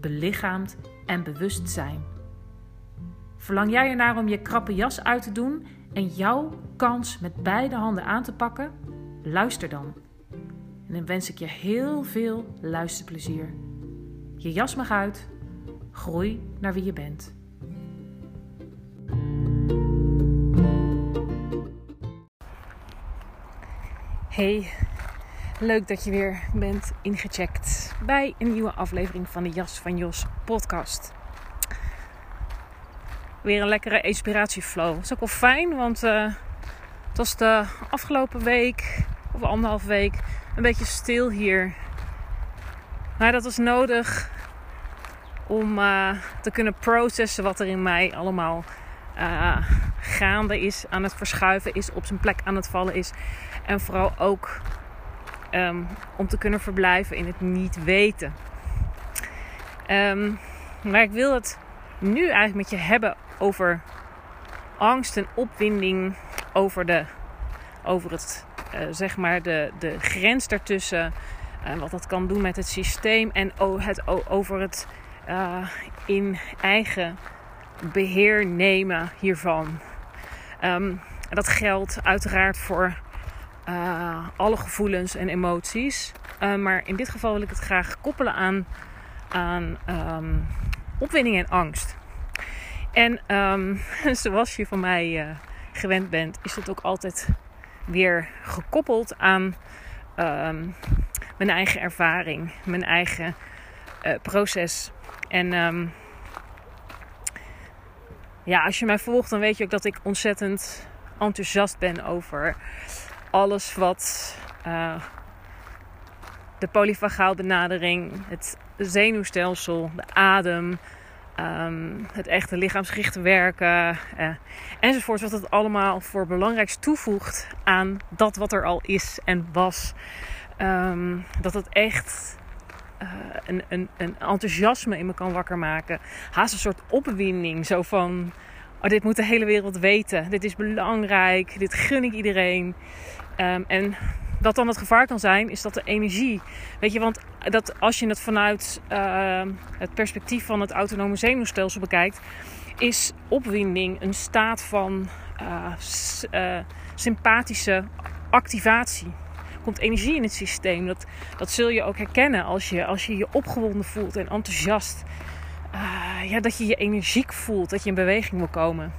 belichaamd en bewust zijn. Verlang jij ernaar om je krappe jas uit te doen en jouw kans met beide handen aan te pakken? Luister dan. En dan wens ik je heel veel luisterplezier. Je jas mag uit. Groei naar wie je bent. Hey, Leuk dat je weer bent ingecheckt bij een nieuwe aflevering van de Jas van Jos podcast. Weer een lekkere inspiratieflow. Dat is ook wel fijn, want uh, het was de afgelopen week of anderhalf week een beetje stil hier. Maar dat was nodig om uh, te kunnen processen wat er in mij allemaal uh, gaande is, aan het verschuiven is, op zijn plek aan het vallen is. En vooral ook Ehm, om te kunnen verblijven in het niet weten. Um, maar ik wil het nu eigenlijk met je hebben over angst en opwinding over, de, over het, uh, zeg maar de, de grens daartussen. Uh, wat dat kan doen met het systeem en het, over het uh, in eigen beheer nemen hiervan. Um, dat geldt uiteraard voor uh, alle gevoelens en emoties. Uh, maar in dit geval wil ik het graag koppelen aan, aan um, opwinding en angst. En um, zoals je van mij uh, gewend bent, is het ook altijd weer gekoppeld aan um, mijn eigen ervaring, mijn eigen proces. En ja, als je mij volgt, dan weet je ook dat ik ontzettend enthousiast ben over alles wat uh, de polyfagaalbenadering, het zenuwstelsel, de adem, um, het echte lichaamsgerichte werken uh, enzovoort. Wat het allemaal voor belangrijks toevoegt aan dat wat er al is en was. Um, dat het echt uh, een, een, een enthousiasme in me kan wakker maken. Haast een soort opwinding. Zo van: oh, dit moet de hele wereld weten. Dit is belangrijk. Dit gun ik iedereen. Um, en wat dan het gevaar kan zijn, is dat de energie. Weet je, want dat als je het vanuit uh, het perspectief van het autonome zenuwstelsel bekijkt, is opwinding een staat van uh, uh, sympathische activatie. Er komt energie in het systeem. Dat, dat zul je ook herkennen als je als je, je opgewonden voelt en enthousiast. Uh, ja, dat je je energiek voelt, dat je in beweging wil komen.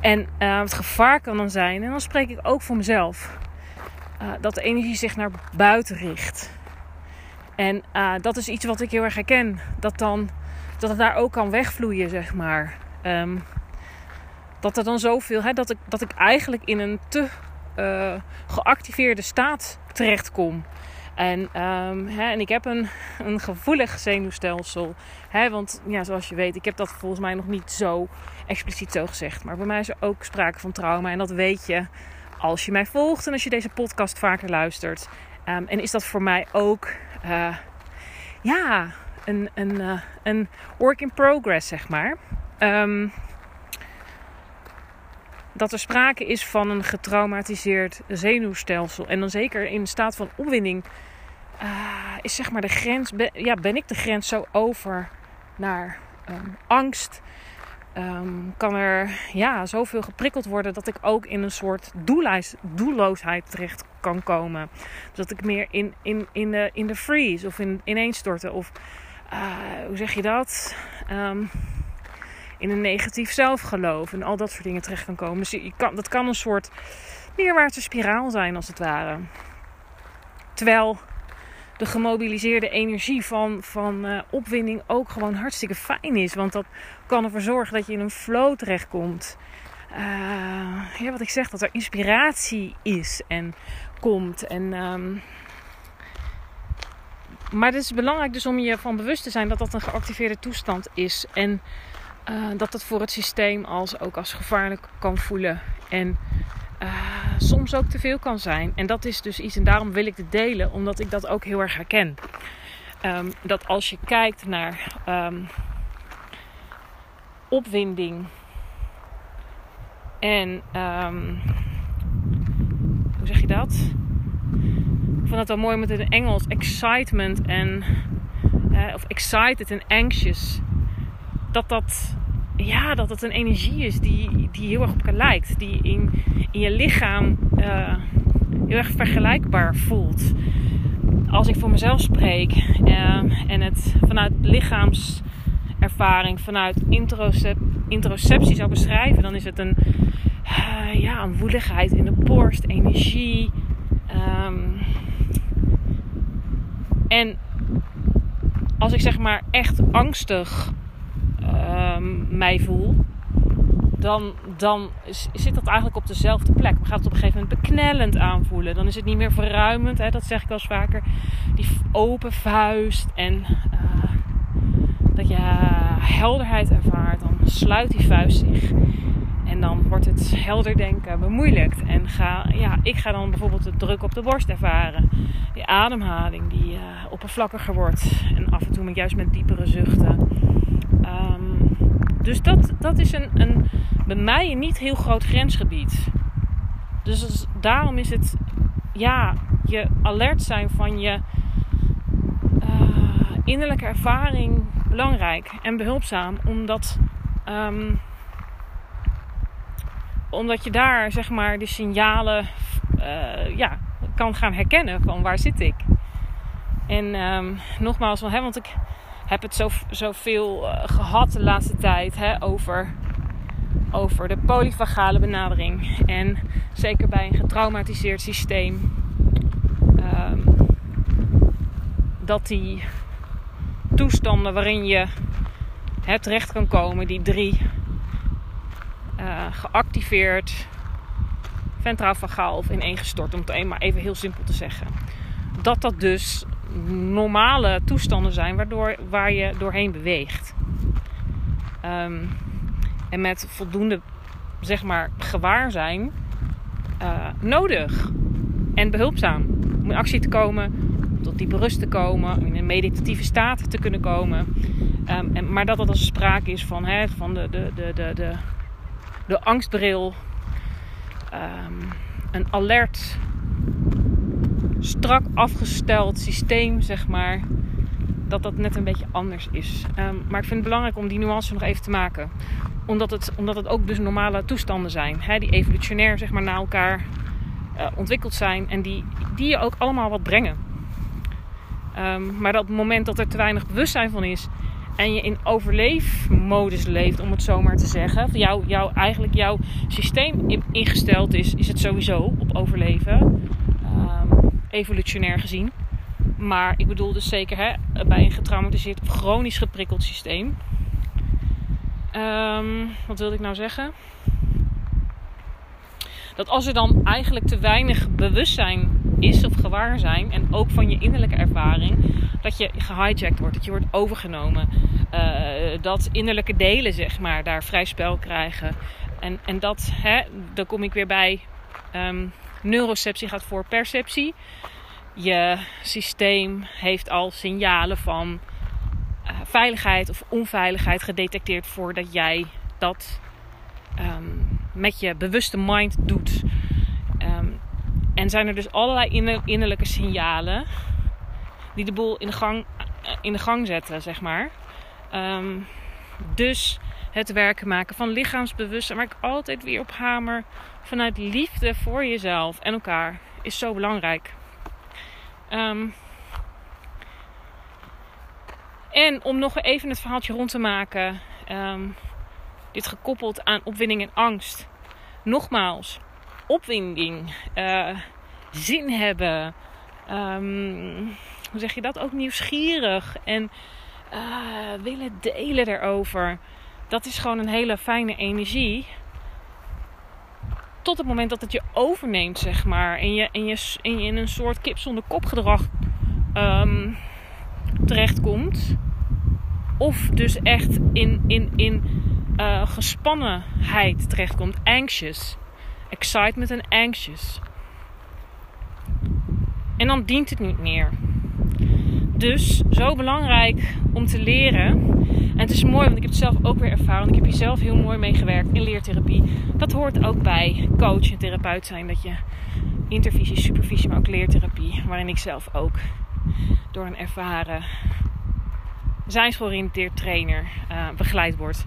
En het gevaar kan dan zijn, en dan spreek ik ook voor mezelf uh, dat de energie zich naar buiten richt. En uh, dat is iets wat ik heel erg herken. Dat, dan, dat het daar ook kan wegvloeien, zeg maar. Um, dat er dan zoveel, hè, dat, ik, dat ik eigenlijk in een te uh, geactiveerde staat terechtkom. En, um, hè, en ik heb een, een gevoelig zenuwstelsel. Hè, want ja, zoals je weet, ik heb dat volgens mij nog niet zo expliciet zo gezegd. Maar bij mij is er ook sprake van trauma. En dat weet je als je mij volgt en als je deze podcast vaker luistert. Um, en is dat voor mij ook uh, ja, een, een, uh, een work in progress, zeg maar. Um, dat er sprake is van een getraumatiseerd zenuwstelsel. En dan zeker in staat van opwinding. Uh, is zeg maar de grens. Ben, ja, ben ik de grens zo over naar um, angst, um, kan er ja, zoveel geprikkeld worden dat ik ook in een soort doelloosheid terecht kan komen. dat ik meer in, in, in, de, in de freeze of in ineenstorten of hoe zeg je dat? Ehm, in een negatief zelfgeloof en al dat soort dingen terecht kan komen. Dus je kan, dat kan een soort neerwaartse spiraal zijn, als het ware. Terwijl de gemobiliseerde energie van, van uh, opwinding ook gewoon hartstikke fijn is. Want dat kan ervoor zorgen dat je in een flow terechtkomt. Uh, ja, wat ik zeg, dat er inspiratie is en komt. En, um, maar het is belangrijk dus om je van bewust te zijn dat dat een geactiveerde toestand is. En uh, dat het voor het systeem als, ook als gevaarlijk kan voelen. En uh, soms ook te veel kan zijn. En dat is dus iets, en daarom wil ik het delen, omdat ik dat ook heel erg herken. Um, dat als je kijkt naar um, opwinding en um, hoe zeg je dat? Ik vond het wel mooi met het Engels excitement en uh, of excited en anxious. Dat dat ja, dat het een energie is die, die heel erg op elkaar lijkt. Die in, in je lichaam uh, heel erg vergelijkbaar voelt. Als ik voor mezelf spreek uh, en het vanuit lichaamservaring, vanuit introcep introceptie zou beschrijven, dan is het een, uh, ja, een woeligheid in de borst, energie. Um, en als ik zeg maar echt angstig um, mij voel, dan, dan zit dat eigenlijk op dezelfde plek. We gaan het op een gegeven moment beknellend aanvoelen. Dan is het niet meer verruimend, hè, dat zeg ik wel eens vaker. Die open vuist en uh, dat je helderheid ervaart. Dan sluit die vuist zich. En dan wordt het helder denken bemoeilijkt. En ga, ja, ik ga dan bijvoorbeeld de druk op de borst ervaren. Die ademhaling die uh, oppervlakkiger wordt. En af en toe met, juist met diepere zuchten. Um, dus dat, dat is een, een, bij mij een niet heel groot grensgebied. Dus daarom is het, ja, je alert zijn van je uh, innerlijke ervaring belangrijk en behulpzaam. Omdat, um, omdat je daar, zeg maar, de signalen uh, ja, kan gaan herkennen van waar zit ik. En um, nogmaals, hè, want ik heb het zo, zoveel uh, gehad de laatste tijd hè, over, over de polyfagale benadering. En zeker bij een getraumatiseerd systeem. Um, dat die toestanden waarin je het terecht kan komen, die drie uh, geactiveerd, ventraal of ineengestort, om het eenmaal even heel simpel te zeggen. Dat dat dus normale toestanden zijn waardoor, waar je doorheen beweegt. Um, en met voldoende, zeg maar, gewaarzijn uh, nodig en behulpzaam om in actie te komen, tot diepe rust te komen, in een meditatieve staat te kunnen komen. Um, en, maar dat dat als sprake is van, hè, van de, de, de, de, de, de angstbril, um, een alert strak afgesteld systeem, zeg maar, dat dat net een beetje anders is. Um, maar ik vind het belangrijk om die nuance nog even te maken. Omdat het, omdat het ook dus normale toestanden zijn. Hè, die evolutionair zeg maar, naar elkaar uh, ontwikkeld zijn. En die, die je ook allemaal wat brengen. Um, maar dat moment dat er te weinig bewustzijn van is. En je in overleefmodus leeft, om het zo maar te zeggen. Jou, jou, eigenlijk jouw systeem ingesteld is, is het sowieso op overleven evolutionair gezien. Maar ik bedoel dus zeker hè, bij een getraumatiseerd of chronisch geprikkeld systeem. Um, wat wilde ik nou zeggen? Dat als er dan eigenlijk te weinig bewustzijn is of gewaarzijn, en ook van je innerlijke ervaring, dat je gehijacked wordt, dat je wordt overgenomen. Uh, dat innerlijke delen, zeg maar, daar vrij spel krijgen. En, en dat, hè, dan kom ik weer bij um, neuroceptie gaat voor perceptie. Je systeem heeft al signalen van uh, veiligheid of onveiligheid gedetecteerd voordat jij dat um, met je bewuste mind doet. Um, en zijn er dus allerlei innerlijke signalen die de boel in de gang, uh, in de gang zetten, zeg maar. Um, dus het werken maken van lichaamsbewustzijn, waar ik altijd weer op hamer vanuit liefde voor jezelf en elkaar is zo belangrijk. Um, En om nog even het verhaaltje rond te maken, ehm, dit gekoppeld aan opwinding en angst. Nogmaals, opwinding, uh, zin hebben, ehm, hoe zeg je dat? Ook nieuwsgierig en uh, willen delen erover. Dat is gewoon een hele fijne energie. Tot het moment dat het je overneemt, zeg maar. En je, en je, en je in een soort kip zonder kop gedrag um, terechtkomt. Of dus echt in, in, in uh, gespannenheid terechtkomt. Anxious. Excitement en anxious. En dan dient het niet meer. Dus zo belangrijk om te leren. En het is mooi, want ik heb het zelf ook weer ervaren. Ik heb hier zelf heel mooi mee gewerkt in leertherapie. Dat hoort ook bij coach en therapeut zijn. Dat je intervisie, supervisie, maar ook leertherapie. Waarin ik zelf ook door een ervaren zijnsgeoriënteerd trainer uh, begeleid word.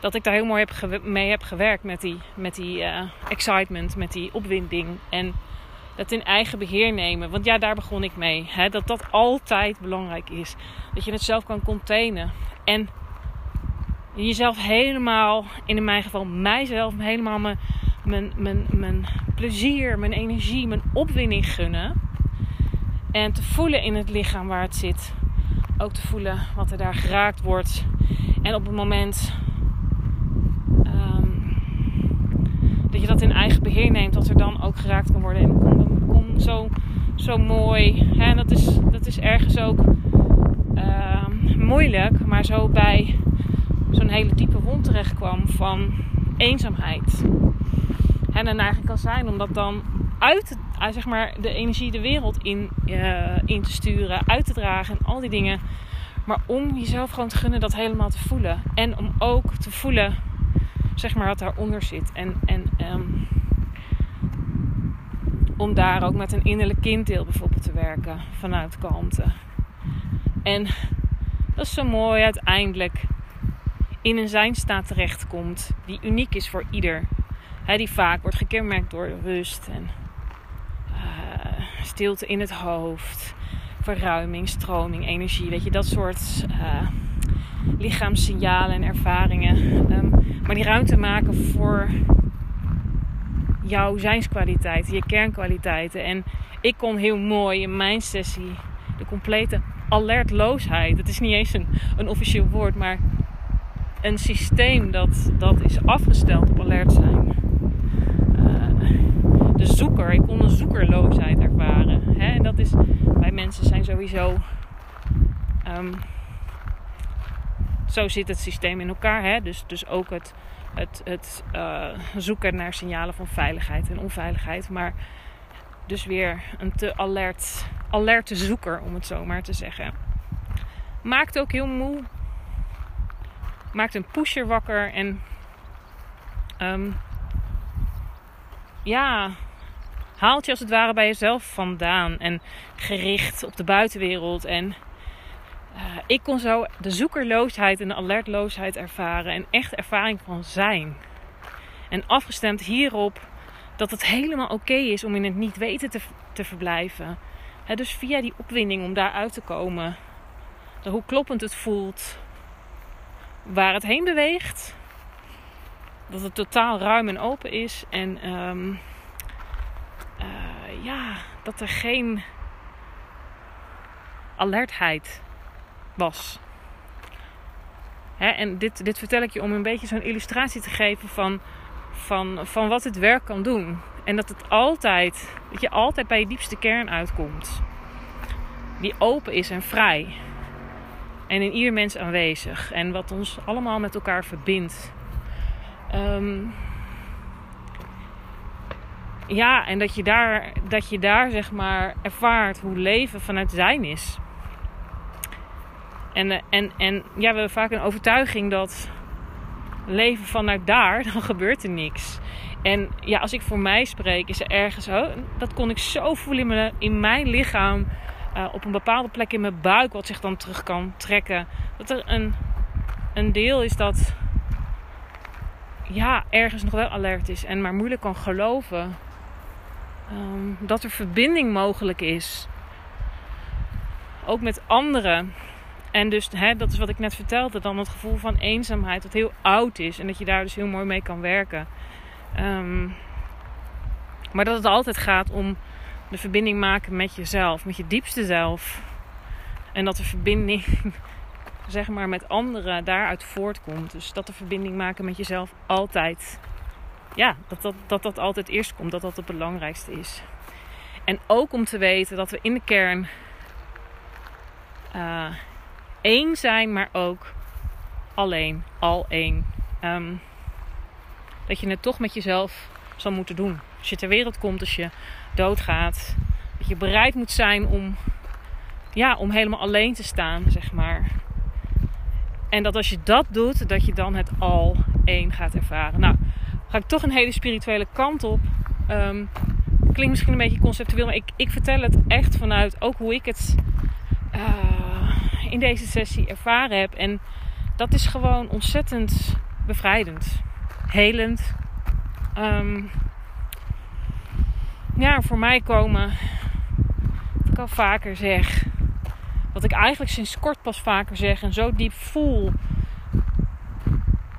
Dat ik daar heel mooi heb mee heb gewerkt met die, met die uh, excitement, met die opwinding. En het in eigen beheer nemen. Want ja, daar begon ik mee. Hè? Dat dat altijd belangrijk is. Dat je het zelf kan containen. En jezelf helemaal, in mijn geval mijzelf, helemaal mijn, mijn, mijn, mijn plezier, mijn energie, mijn opwinding gunnen. En te voelen in het lichaam waar het zit. Ook te voelen wat er daar geraakt wordt. En op het moment um, dat je dat in eigen beheer neemt, dat er dan ook geraakt kan worden. Zo, zo mooi. En dat is, dat is ergens ook uh, moeilijk, maar zo bij zo'n hele diepe wond terecht kwam van eenzaamheid. En dan eigenlijk kan zijn om dat dan uit, zeg maar, de energie de wereld in, uh, in te sturen, uit te dragen en al die dingen. Maar om jezelf gewoon te gunnen dat helemaal te voelen. En om ook te voelen, zeg maar, wat daaronder zit. En, en um, om daar ook met een innerlijk kinddeel bijvoorbeeld te werken vanuit kalmte. En dat is zo mooi uiteindelijk in een zijnstaat terechtkomt die uniek is voor ieder. die vaak wordt gekenmerkt door rust en uh, stilte in het hoofd, verruiming, stroming, energie. Weet je, dat soort uh, lichaamssignalen en ervaringen. Um, maar die ruimte maken voor jouw zijnskwaliteiten, je kernkwaliteiten. En ik kon heel mooi in mijn sessie de complete alertloosheid. Het is niet eens een, een officieel woord, maar een systeem dat, dat is afgesteld op alert zijn. Uh, de zoeker, ik kon een zoekerloosheid ervaren. En dat is, bij mensen zijn sowieso. Um, zo zit het systeem in elkaar. Hè? Dus, dus ook het, het, het uh, zoeken naar signalen van veiligheid en onveiligheid. Maar dus weer een te alert, alerte zoeker, om het zo maar te zeggen. Maakt ook heel moe. Maakt een pusher wakker. En um, ja, haalt je als het ware bij jezelf vandaan. En gericht op de buitenwereld. En ik kon zo de zoekerloosheid en de alertloosheid ervaren. En echt ervaring van zijn. En afgestemd hierop dat het helemaal oké is om in het niet weten te, te verblijven. Dus via die opwinding om daar uit te komen. De, hoe kloppend het voelt. Waar het heen beweegt. Dat het totaal ruim en open is. En um, uh, ja, dat er geen alertheid was. en dit, dit vertel ik je om een beetje zo'n illustratie te geven van, van, van wat het werk kan doen. En dat het altijd, dat je altijd bij je diepste kern uitkomt. Die open is en vrij. En in ieder mens aanwezig. En wat ons allemaal met elkaar verbindt. Um, ja, en dat je, daar, dat je daar zeg maar ervaart hoe leven vanuit zijn is. En, eh, en, en ja, we hebben vaak een overtuiging dat leven vanuit daar, dan gebeurt er niks. En ja, als ik voor mij spreek, is er ergens, oh, dat kon ik zo voelen in mijn, in mijn lichaam, uh, op een bepaalde plek in mijn buik, wat zich dan terug kan trekken. Dat er een, een deel is dat, ja, ergens nog wel alert is en maar moeilijk kan geloven um, dat er verbinding mogelijk is. Ook met anderen. En dus, hè, dat is wat ik net vertelde, dan het gevoel van eenzaamheid, dat heel oud is en dat je daar dus heel mooi mee kan werken. Ehm, maar dat het altijd gaat om de verbinding maken met jezelf, met je diepste zelf. En dat de verbinding, zeg maar, met anderen daaruit voortkomt. Dus dat de verbinding maken met jezelf altijd, ja, dat dat, dat, dat altijd eerst komt, dat dat het belangrijkste is. En ook om te weten dat we in de kern uh, één zijn, maar ook alleen, al één. Ehm, dat je het toch met jezelf zal moeten doen. Als je ter wereld komt, als je doodgaat, dat je bereid moet zijn om, ja, om helemaal alleen te staan, zeg maar. En dat als je dat doet, dat je dan het al één gaat ervaren. Nou, ga ik toch een hele spirituele kant op. Um, klinkt misschien een beetje conceptueel, maar ik, ik vertel het echt vanuit ook hoe ik het uh, in deze sessie ervaren heb. En dat is gewoon ontzettend bevrijdend, helend. Um, ja, voor mij komen, wat ik al vaker zeg, wat ik eigenlijk sinds kort pas vaker zeg en zo diep voel.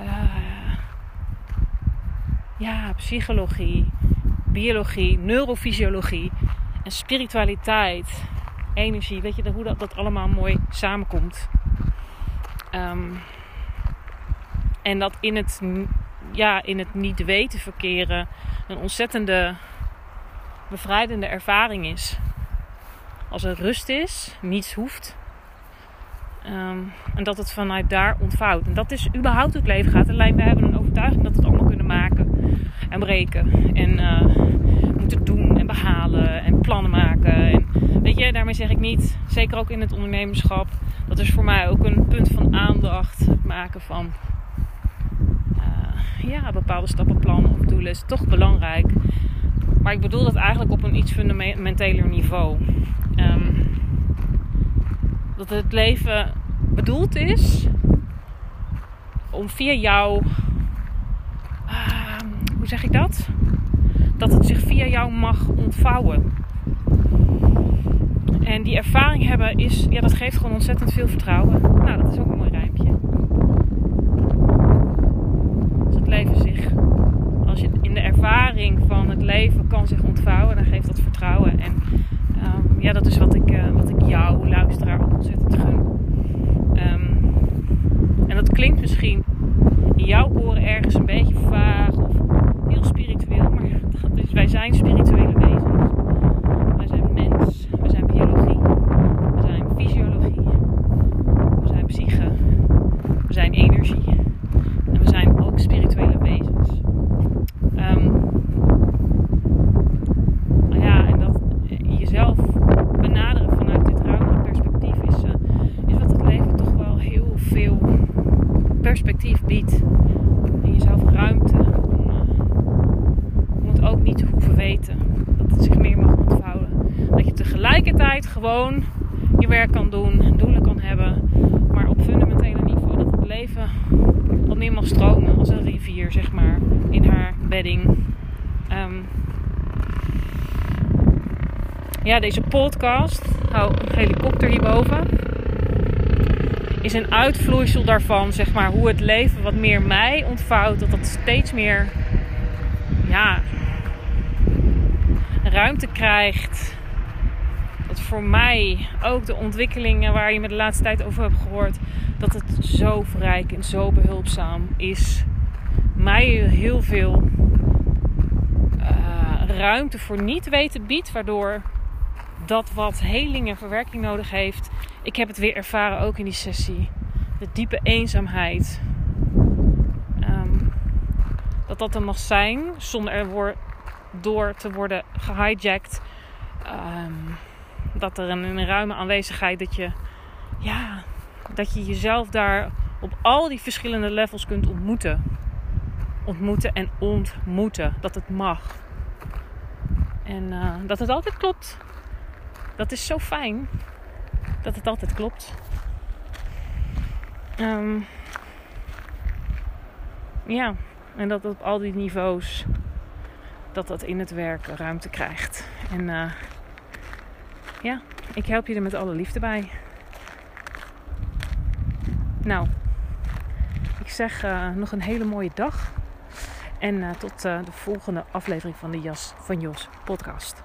Uh, ja, psychologie, biologie, neurofysiologie en spiritualiteit, energie. Weet je hoe dat, dat allemaal mooi samenkomt. Um, en dat in het, ja, in het niet weten verkeren een ontzettende bevrijdende ervaring is. Als er rust is, niets hoeft. Um, en dat het vanuit daar ontvouwt. En dat is überhaupt hoe het leven gaat. Alleen we hebben een overtuiging dat we het allemaal kunnen maken en breken. En uh, moeten doen en behalen en plannen maken. En weet je, daarmee zeg ik niet, zeker ook in het ondernemerschap, dat is voor mij ook een punt van aandacht. Het maken van uh, ja, bepaalde stappenplannen of doelen is toch belangrijk. Maar ik bedoel dat eigenlijk op een iets fundamenteler niveau. Um, dat het leven bedoeld is om via jou. Uh, hoe zeg ik dat? Dat het zich via jou mag ontvouwen. En die ervaring hebben is, ja, dat geeft gewoon ontzettend veel vertrouwen. Nou, dat is ook een mooi rijmpje. Als het leven zich als je in de ervaring van het leven kan zich ontvouwen, dan geeft dat vertrouwen. En um, ja, dat is wat ik, uh, wat ik jou, luisteraar, ook ontzettend gun. Um, en dat klinkt misschien in jouw oren ergens een beetje vaag of heel spiritueel, wij zijn spirituele wezens. Wij zijn mens, we zijn biologie, we zijn fysiologie, we zijn psyche, we zijn energie en we zijn ook spirituele wezens. Um, ja, en dat jezelf benaderen vanuit dit ruimere perspectief is, uh, is wat het leven toch wel heel veel perspectief biedt. En jezelf ruimte om, uh, om het ook niet te hoeven weten. Dat het zich meer mag ontvouwen. Dat je tegelijkertijd gewoon je werk kan doen, doelen kan hebben, maar op fundamentele niveau dat het leven wat meer mag stromen als een rivier, zeg maar, in haar bedding. Um, ja, deze podcast, hou een helikopter hierboven, is een uitvloeisel daarvan, zeg maar, hoe het leven wat meer mij ontvouwt, dat dat steeds meer, ja, ruimte krijgt. Voor mij ook de ontwikkelingen waar je me de laatste tijd over hebt gehoord, dat het zo verrijkend, zo behulpzaam is. Mij heel veel uh, ruimte voor niet weten biedt, waardoor dat wat heling en verwerking nodig heeft. Ik heb het weer ervaren ook in die sessie. De diepe eenzaamheid. Um, dat dat er mag zijn zonder er door te worden gehijacked. Um, dat er een, ruime aanwezigheid dat je, ja, dat je jezelf daar op al die verschillende levels kunt ontmoeten. Ontmoeten en ontmoeten. Dat het mag. En uh, dat het altijd klopt. Dat is zo fijn. Dat het altijd klopt. Um, ja, en dat op al die niveaus dat dat in het werk ruimte krijgt. En uh, ja, ik help je er met alle liefde bij. Nou, ik zeg uh, nog een hele mooie dag. En uh, tot uh, de volgende aflevering van de Jas van Jos podcast.